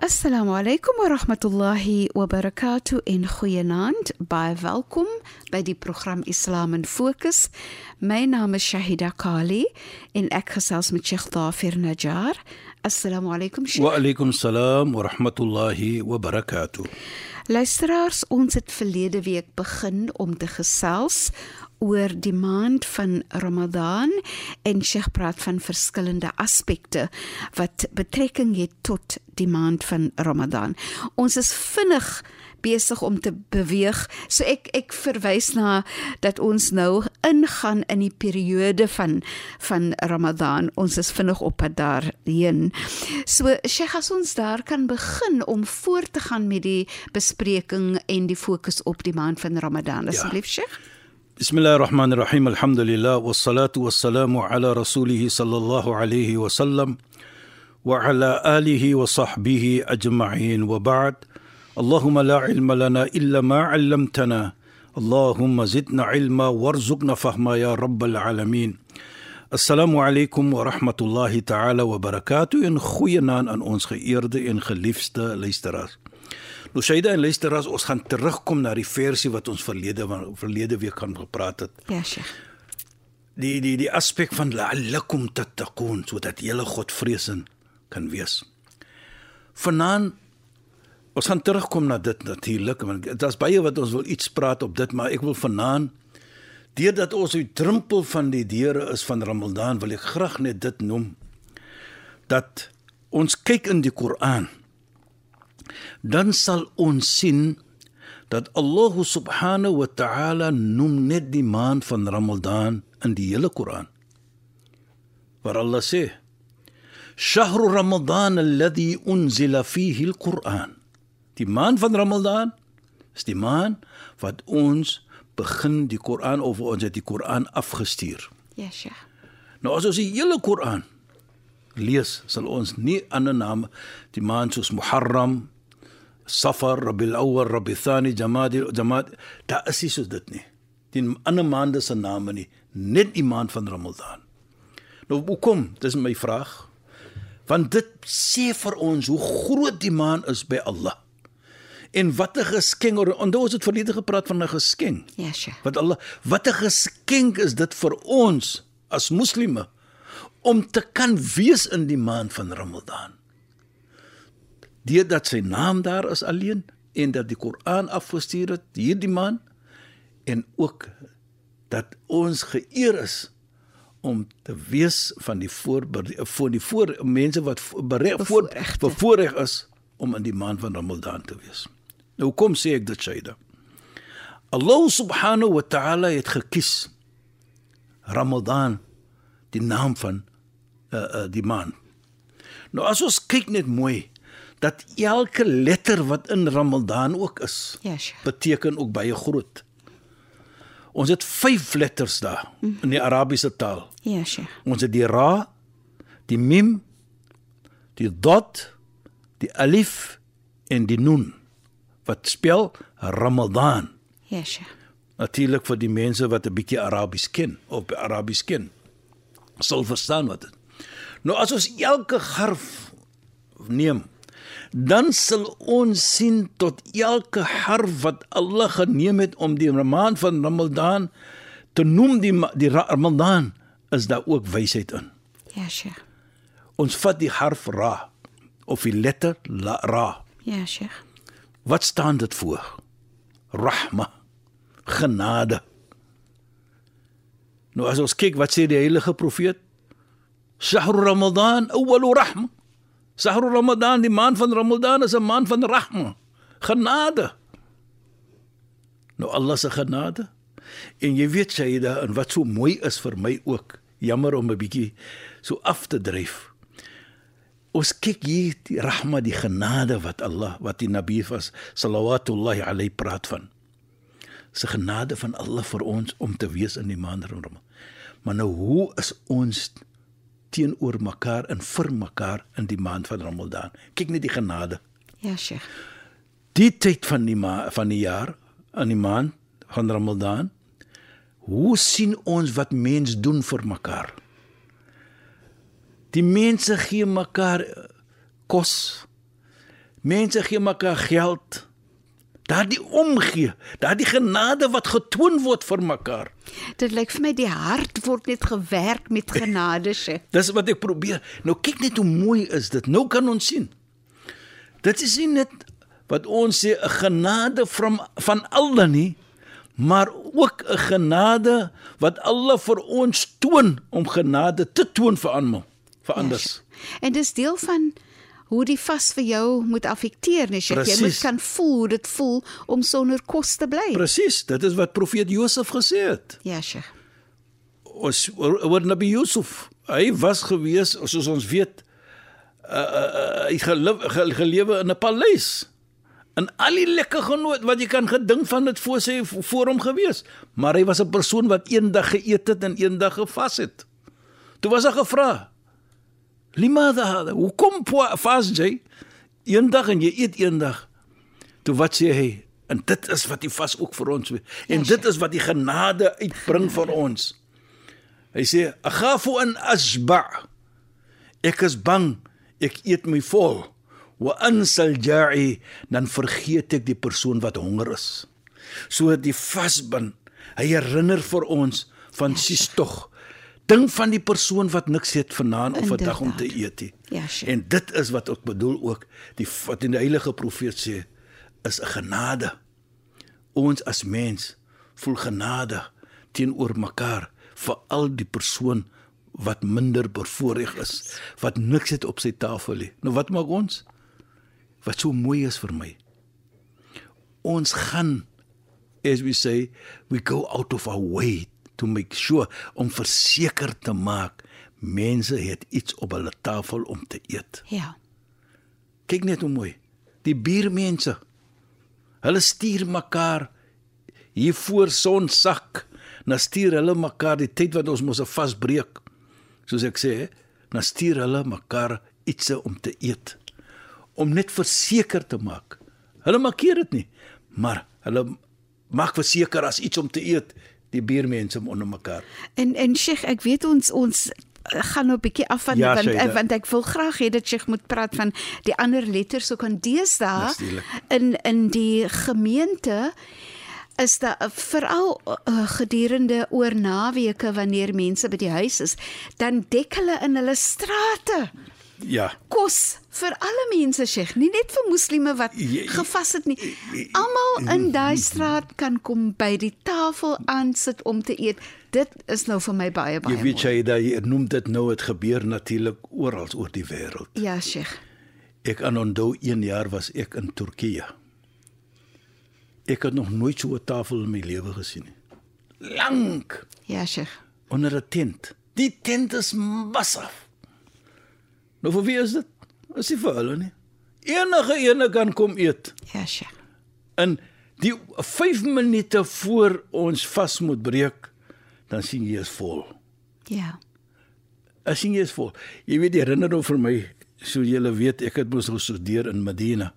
Assalamu alaykum wa rahmatullahi wa barakatuh en goeienaand. Baie welkom by die program Islam in Fokus. My naam is Shahida Kali en ek gesels met Sheikh Dafir Najjar. Assalamu alaykum Sheikh. Wa alaykum salaam wa rahmatullahi wa barakatuh. Luisteraars, ons het verlede week begin om te gesels oor die maand van Ramadan en Sheikh praat van verskillende aspekte wat betrekking het tot die maand van Ramadan. Ons is vinnig besig om te beweeg. So ek ek verwys na dat ons nou ingaan in die periode van van Ramadan. Ons is vinnig op pad daarheen. So Sheikh as ons daar kan begin om voort te gaan met die bespreking en die fokus op die maand van Ramadan. Asseblief ja. Sheikh. بسم الله الرحمن الرحيم الحمد لله والصلاة والسلام على رسوله صلى الله عليه وسلم وعلى آله وصحبه أجمعين وبعد اللهم لا علم لنا إلا ما علمتنا اللهم زدنا علما وارزقنا فهما يا رب العالمين السلام عليكم ورحمة الله تعالى وبركاته إن خوينا أن ons geëerde en geliefde luisteraars. Shaida en luisteraars, ons gaan terugkom na die versie wat ons verlede verlede week kan gepraat het. Ja, Sheikh. Die die die aspek van la'allakum tattaqun sodat julle Godvreesend kan wees. Vanaand ons gaan terugkom na dit natuurlik want is baie wat ons wil iets praat op dit, maar ek wil vanaand deurdat ons die drempel van die deure is van Ramadan, wil ek graag net dit noem dat ons kyk in die Koran dan sal ons sien dat Allah subhanahu wa ta'ala noem net die maand van Ramadan in die hele Koran. Waar Allah sê: "Shahru Ramadan alladhi unzila fihi al-Quran." Die maand van Ramadan is die maand wat ons begin die Koran of ons het die Koran afgestuur. Ja, Sheikh. Nou as ons die hele Koran lees, sal ons nie ander name die maand soos Muharram, Safar, Rabiul Awwal, Rabiul Thani, Jamad, Jamad, daar is nie so dit nie. Die ander maande se name nie, net die maand van Ramadan. Nou hoekom? Dis my vraag. Want dit sê vir ons hoe groot die maand is by Allah. En wat 'n geskenk, onthou ons het verlede gepraat van 'n geskenk. Ja, sure. Wat Allah, wat 'n geskenk is dit vir ons as moslimme om te kan wees in die maand van Ramadan deurdat sy naam daar is alleen en dat die Koran afgestuur het hierdie man en ook dat ons geëer is om te wees van die voor voor die voor mense wat bereg voor bevoorreg is om in die maand van Ramadan te wees. Nou kom sê ek dit Shaida. Allah subhanahu wa ta'ala het gekies Ramadan die naam van uh, uh, die maand. Nou as ons kyk net mooi dat elke letter wat in Ramadan ook is, yes. beteken ook baie groot. Ons het 5 letters daar mm in die Arabiese taal. Ja, yes, Sheikh. Ons het die ra, die mim, die dot, die alif en die nun wat spel Ramadan. Ja, yes, Sheikh. Natuurlik vir die mense wat 'n bietjie Arabies ken of Arabies ken, sal verstaan wat dit. Nou as ons elke harf neem dan sal ons sien tot elke harf wat Allah geneem het om die maand van Ramadan te noem die die Ramadan is daar ook wysheid in. Ja, Sheikh. Ons vat die harf ra of die letter la ra. Ja, Sheikh. Wat staan dit voor? Rahma, genade. Nou as ons kyk wat sê die heilige profeet? Shahr Ramadan awwal rahma Sahru Ramadan, die maand van Ramadan is 'n maand van rahma, genade. Nou Allah se genade. En jy weet Shaida, en wat so mooi is vir my ook, jammer om 'n bietjie so af te dryf. Ons kyk hier die rahma, die genade wat Allah, wat die Nabi was sallallahu alayhi praat van. Se genade van Allah vir ons om te wees in die maand Ramadan. Maar nou hoe is ons teenoor mekaar en vir mekaar in die maand van Ramadan? Kyk net die genade. Ja, Sheikh. Die tyd van die ma van die jaar in die maand van Ramadan. Hoe sien ons wat mens doen vir mekaar? Die mense gee mekaar kos. Mense gee mekaar geld. Daardie omgee, daardie genade wat getoon word vir mekaar. Dit lyk vir my die hart word net gewerk met genade, Sheikh. Dis wat ek probeer. Nou kyk net hoe mooi is dit. Nou kan ons sien. Dit is nie net wat ons sê 'n genade van van Allah nie, maar ook 'n genade wat Allah vir ons toon om genade te toon vir almal vir anders. Yes. En dis deel van hoe die vas vir jou moet affekteer, nee, jy moet kan voel hoe dit voel om sonder kos te bly. Presies, dit is wat profeet Josef gesê het. Ja, Sheikh. Ons oor Nabi Josef, hy was gewees soos ons weet uh, uh, hy gelewe, gelewe in 'n paleis. En al die lekker genoot wat jy kan gedink van dit voor sy voor hom gewees, maar hy was 'n persoon wat eendag geëet het en eendag gevas het. Toe was hy gevra, Limada hada? Hoe kom vas jy? Eendag en jy eet eendag. Toe wat sê hy? En dit is wat die vas ook vir ons en dit is wat die genade uitbring vir ons. Hy sê: "Aghafu an asba." Ek is bang ek eet my vol. Wa ansal ja'i dan vergeet ek die persoon wat honger is. So die vasbin, hy herinner vir ons van sies tog dink van die persoon wat niks het vanaand of vandag om te eet nie. Ja, sure. En dit is wat ek bedoel ook die wat in die heilige profeet sê is 'n genade. Ons as mens voel genade teenoor mekaar vir al die persoon wat minder bevoorreg is, wat niks het op sy tafel nie. Nou wat maak ons? Wat so mooi is vir my. Ons gaan as we say, we go out of our way to make sure om verseker te maak mense het iets op hulle tafel om te eet. Ja. Kyk net hoe mooi. Die buurmense. Hulle stuur mekaar hier voor son sak. Na stuur hulle mekaar die tyd wat ons mos 'n vasbreek. Soos ek sê, na stuur hulle mekaar iets om te eet. Om net verseker te maak. Hulle maak dit nie, maar hulle maak verseker as iets om te eet die buurmense onder mekaar. En en Sheikh, ek weet ons ons eh, gaan nou 'n bietjie af van ja, want Sheikh, want ek wil graag hê dat Sheikh moet praat van die ander letters ook aan deesdae in in die gemeente is daar veral uh, gedurende oor naweke wanneer mense by die huis is, dan dek hulle in hulle strate Ja. Kos vir alle mense sê, nie net vir moslime wat gevas het nie. Almal in daai straat kan kom by die tafel aan sit om te eet. Dit is nou vir my baie baie. Jy weet jy dat jy noem dit nou het gebeur natuurlik oral oor die wêreld. Ja, Sheikh. Ek aan onthou 1 jaar was ek in Turkië. Ek het nog nooit so 'n tafel in my lewe gesien nie. Lank. Ja, Sheikh. Onder 'n tent. Die tent is massief. Nou vir wie is dit? Is nie vir hulle nie. Enige ene kan kom eet. Ja, sja. En die 5 minute voor ons vas moet breek, dan sien jy is vol. Ja. As jy is vol. Jy weet jy herinner nou vir my, so julle weet, ek het mos gestudeer in Medina.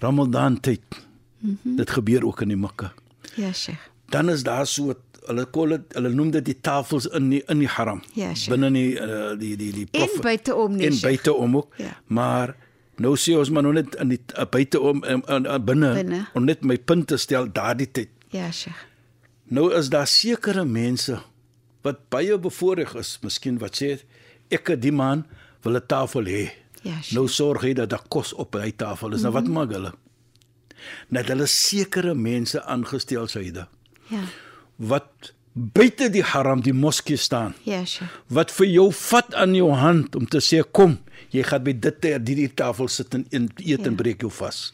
Ramadan tyd. Mm dit gebeur ook in die Mekka. Ja, sja. Dan is daar so hulle kol dit hulle noem dit die tafels in die, in die haram ja, sure. binne die, uh, die die die prof en buite om nie en buite om ook ja. maar nou sê ons maar nou net in die uh, buite om uh, uh, binne om net my punte stel daardie tyd ja sure. nou is daar sekere mense wat baie bevoorreg is miskien wat sê ek die man wil 'n tafel hê ja, sure. nou sorg hy dat daar kos op hy tafel is mm -hmm. nou wat mhm. maak hulle net hulle sekere mense aangestel syde ja wat buite die haram die moskee staan. Ja, sure. Wat vir jou vat aan jou hand om te sê kom, Jy gaan by dit ter die tafel sit en en eet en Ja. breek jou vas.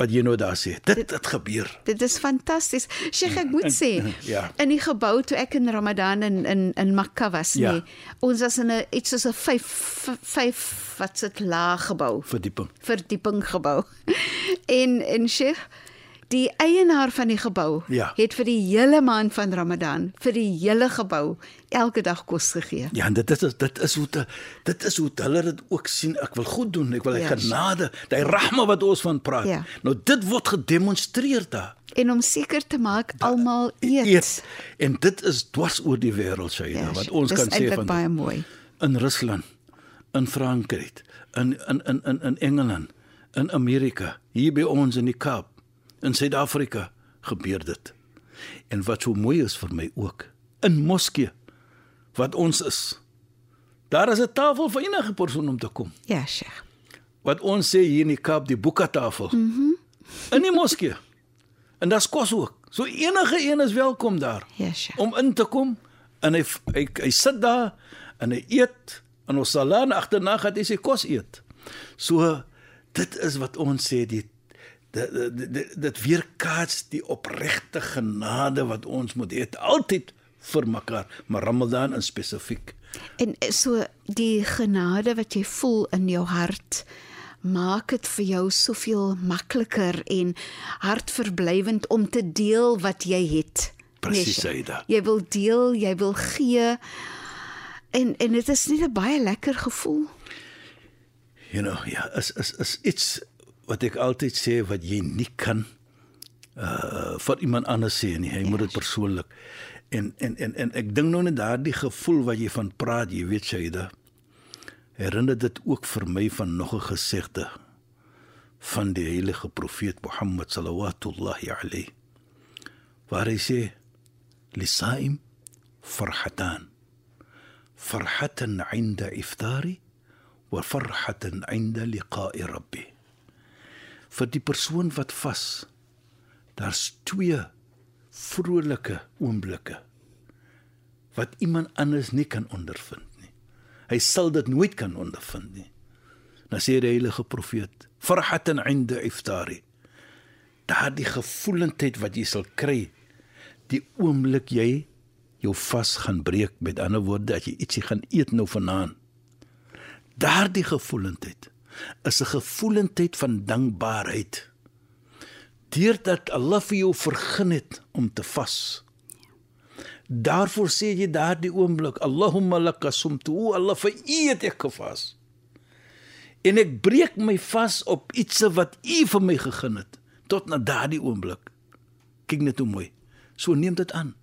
Wat jy nou daar sê. Dit dit gebeur. Dit is fantasties. Sheikh, ek moet sê, ja. in die gebou toe ek in Ramadan in in in Mekka was, Ja. nee, ons was in 'n iets soos 'n 5 5 wat sit laag gebou. Verdieping. verdieping gebou. En en Sheikh, die eienaar van die gebou Ja. het vir die hele maand van Ramadan vir die hele gebou elke dag kos gegee. Ja, en dit is dit is hoe te, dit is hoe hulle dit ook sien. Ek wil goed doen, ek wil hy Ja, genade, daai rahma wat ons van praat. Ja. Nou dit word gedemonstreer daar. En om seker te maak almal eet. Eet. En dit is dwars oor die wêreld, Shaida, Ja, wat ons kan sê van baie mooi. in Rusland, in Frankryk, in in in in in Engeland, in Amerika, hier by ons in die Kaap, in Suid-Afrika gebeur dit. En wat so mooi is vir my ook, in Moskee wat ons is. Daar is 'n tafel vir enige persoon om te kom. Ja, Sheikh. Wat ons sê hier in die Kaap, die boekatafel. Mhm. Mm in die moskee. En daar's kos ook. So enige een is welkom daar Ja, Sheikh. om in te kom en hy hy, hy sit daar en hy eet en ons sal dan agterna gaan hy sy kos eet. So dit is wat ons sê die dit dit, dit, weerkaats die opregte genade wat ons moet hê altyd vir mekaar, maar Ramadan in spesifiek. En so die genade wat jy voel in jou hart maak dit vir jou soveel makliker en hartverblywend om te deel wat jy het. Presies. Aida. Jy wil deel, jy wil gee. En en dit is net 'n baie lekker gevoel. You know, ja, is is is iets wat ek altyd sê wat jy nie kan uh vir iemand anders sê nie. Jy moet dit persoonlik. En en en en ek dink nou net daardie gevoel wat jy van praat, jy weet Shaida. Herinner dit ook vir my van nog 'n gesegde van die heilige profeet Mohammed sallallahu alayhi waar hy sê lisaim farhatan farhatan 'inda iftari wa farhatan 'inda liqa'i rabbi vir die persoon wat vas daar's twee vrolike oomblikke wat iemand anders nie kan ondervind nie. Hy sal dit nooit kan ondervind nie. Dan sê die heilige profeet farhatan 'inda iftari. Daardie gevoelendheid wat jy sal kry die oomblik jy jou vas gaan breek met ander woorde as jy ietsie gaan eet nou vanaand. Daardie gevoelendheid is 'n gevoelendheid van dankbaarheid. Deurdat Allah vir jou vergun het om te vas. Daarvoor sê jy daardie oomblik Allahumma laka sumtu o Allah vir u het ek gevas. En ek breek my vas op iets wat u vir my gegee het tot na daardie oomblik. Kyk net hoe mooi. So neem dit aan.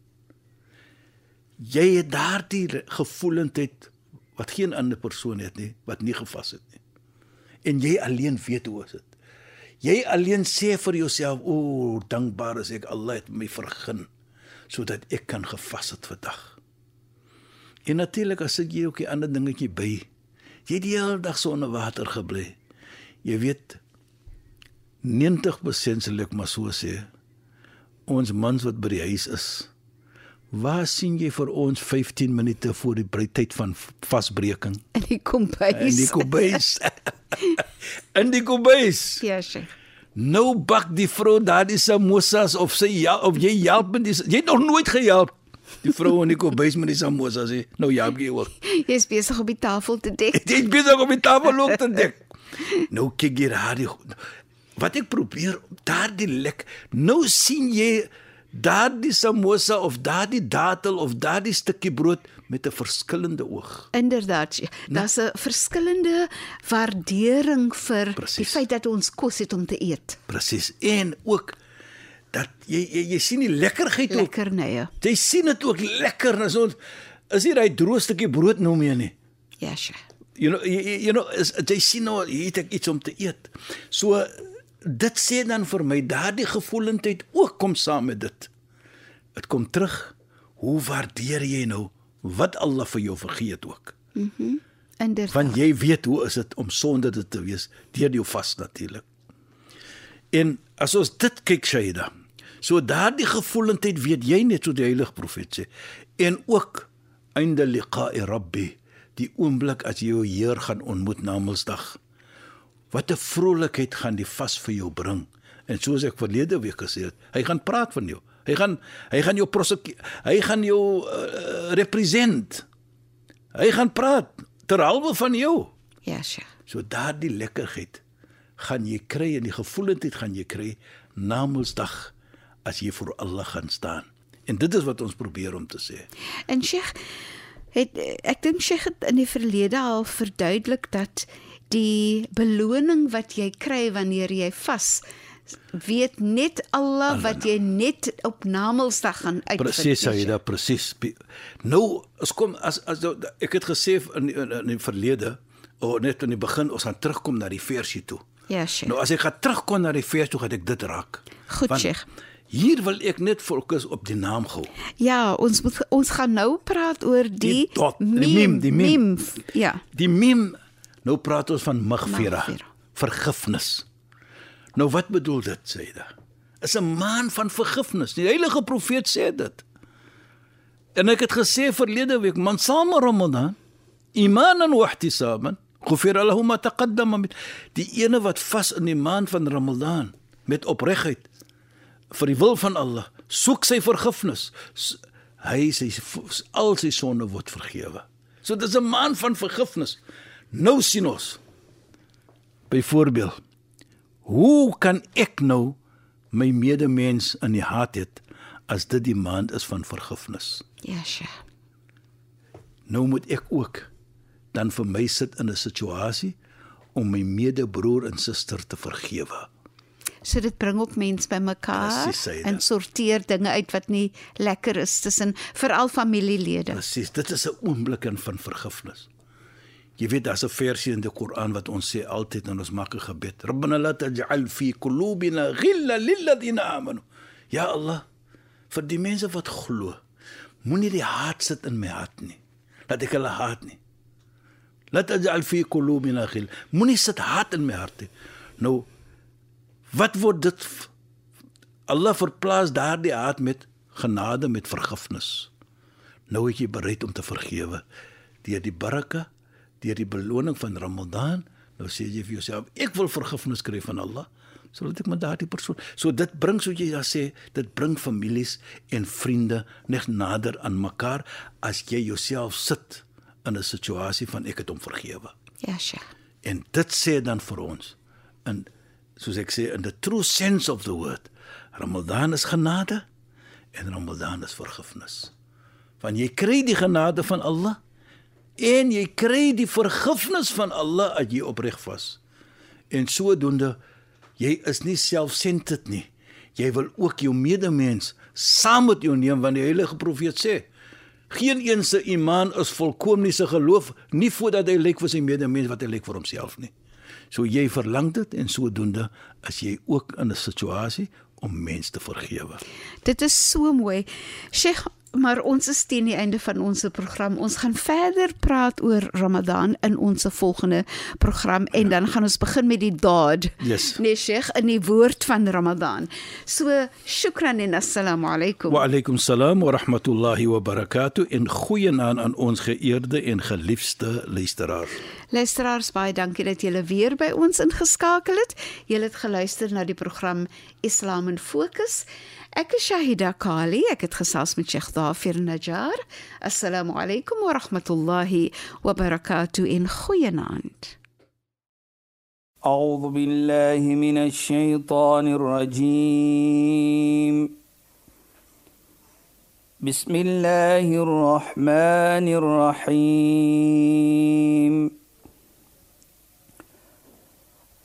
Jy het daardie gevoelendheid wat geen ander persoon het nie wat nie gevas het nie en jy alleen weet hoe is dit? Jy alleen sê vir jouself o dankbaar is ek Allah het my vergun sodat ek kan gevas het vandag. En natuurlik as jy ook 'n ander dingetjie by jy het die hele dag sonder water gebly jy weet 90% sal ek maar so sê ons mans wat by die huis is Waar sien jy vir ons 15 minute voor die tyd van vasbreking? In die kombuis. In die kombuis. In die kombuis. Ja, Sheikh. Nou bak die vrou daardie samosas of sy ja of jy help met die jy het nog nooit gehelp. Die vrou in die kombuis met die samosas sê, nou ja, jy ook. Jy is besig op die tafel te dek. Jy is besig om die tafel ook te dek. Nou kyk jy daardie wat ek probeer daardie lek. Nou sien jy daardie samosa of daardie datel of daardie stukkie brood met 'n verskillende oog. Inderdaad. Daar's 'n verskillende waardering vir die Presies. feit dat ons kos het om te eet. Presies. En ook dat jy jy, jy sien die lekkerheid ook. Lekkernye. Jy sien dit ook lekker as ons is hier hy droë stukkie brood nou meer nie. Ja, Sheikh. You know you, you know is, jy sien nou hier het ek iets om te eet. So dit sê dan vir my daardie gevoelendheid ook kom saam met dit. Dit kom terug. Hoe waardeer jy nou wat Allah vir jou vergee het ook? Inderdaad. Want jy weet hoe is dit om sonder dit te wees deur jou vas natuurlik. En as ons dit kyk Shaida, so daardie gevoelendheid weet jy net so die heilige profeet sê en ook einde liqa'i rabbi die oomblik as jy jou Heer gaan ontmoet na Mondsdag. Wat 'n vrolikheid gaan die vas vir jou bring. En soos ek verlede week gesê het, hy gaan praat van jou. Hy gaan hy gaan jou hy gaan jou uh, represent. Hy gaan praat terhalwe van jou. Ja, Sheikh. So daardie lekkerheid gaan jy kry en die gevoelendheid gaan jy kry na Mondsdag as jy voor Allah gaan staan. En dit is wat ons probeer om te sê. En Sheikh het ek dink Sheikh het in die verlede al verduidelik dat die beloning wat jy kry wanneer jy vas weet net Allah, wat jy net op Namedsdag gaan uitvind. Presies, jy da presies. Nou, as kom as as ek het gesê in in, in die verlede of net in die begin ons gaan terugkom na die versie toe. Ja, Sheikh. Nou as ek gaan terugkom na die vers toe gaan ek dit raak. Goed, Sheikh. Hier wil ek net fokus op die naam gou. Ja, ons moet ons gaan nou praat oor die, die dot, meme, die meme, die meme. Ja. Die meme. Nou praat ons van maghfira, vergifnis. Nou wat bedoel dit sê jy? Is 'n maan van vergifnis. Die heilige profeet sê dit. En ek het gesê verlede week, man saam Ramadan, imanan wa ihtisaban, ghufira lahu ma taqaddama min die ene wat vas in die maand van Ramadan met opregtheid vir die wil van Allah soek sy vergifnis hy sy al sy sonde word vergewe so dis 'n maand van vergifnis nou sien ons byvoorbeeld hoe kan ek nou my medemens in die hart het as dit die maand is van vergifnis ja sja nou moet ek ook dan vir my sit in 'n situasie om my medebroer en suster te vergewe. So dit bring ook mense bymekaar en sorteer dinge uit wat nie lekker is tussen veral familielede. Presies, dit is 'n oomblik van vergifnis. Jy weet daar's 'n versie in die Koran wat ons sê altyd in ons makke gebed. Rabbana la taj'al fi qulubina ghilla lil ladina amanu. Ja Allah, vir die mense wat glo, moenie die haat sit in my hart nie. Laat ek hulle haat nie. Laat ajal fi qulubina ghil. Moenie sit haat in my hart nie. Nou wat word dit Allah verplaas daardie haat met genade met vergifnis. Nou is jy bereid om te vergewe deur die baraka, deur die beloning van Ramadan. Nou sê jy vir jouself, ek wil vergifnis kry van Allah sodat ek met daardie persoon. So dit bring so jy ja sê, dit bring families en vriende net nader aan mekaar as jy jouself sit in 'n situasie van ek het hom vergewe. Ja, sja. En dit sê dan vir ons in soos ek sê in the true sense of the word, Ramadan is genade en Ramadan is vergifnis. Want jy kry die genade van Allah en jy kry die vergifnis van Allah as jy opreg was. En sodoende jy is nie selfsentered nie. Jy wil ook jou medemens saam met jou neem want die heilige profeet sê Geen een se iman is volkom nie se geloof nie voordat hy lyk vir sy medemens wat hy lyk vir homself nie. So jy verlang dit en sodoende as jy ook in 'n situasie om mense te vergewe. Dit is so mooi. Sheikh maar ons is teen die einde van ons program. Ons gaan verder praat oor Ramadan in ons volgende program en dan gaan ons begin met die daad. Yes. Nee, Sheikh, in die woord van Ramadan. So, shukran en assalamu alaykum. Wa alaykum salaam wa rahmatullahi wa barakatuh. In goeie naam aan ons geëerde en geliefde luisteraars. Luisteraars, baie dankie dat julle weer by ons ingeskakel het. Julle het geluister na die program Islam in Fokus. أك شاهدة قالي أك خصاص من شيخ ظافر نجار السلام عليكم ورحمة الله وبركاته. إن خيناند أعوذ بالله من الشيطان الرجيم. بسم الله الرحمن الرحيم.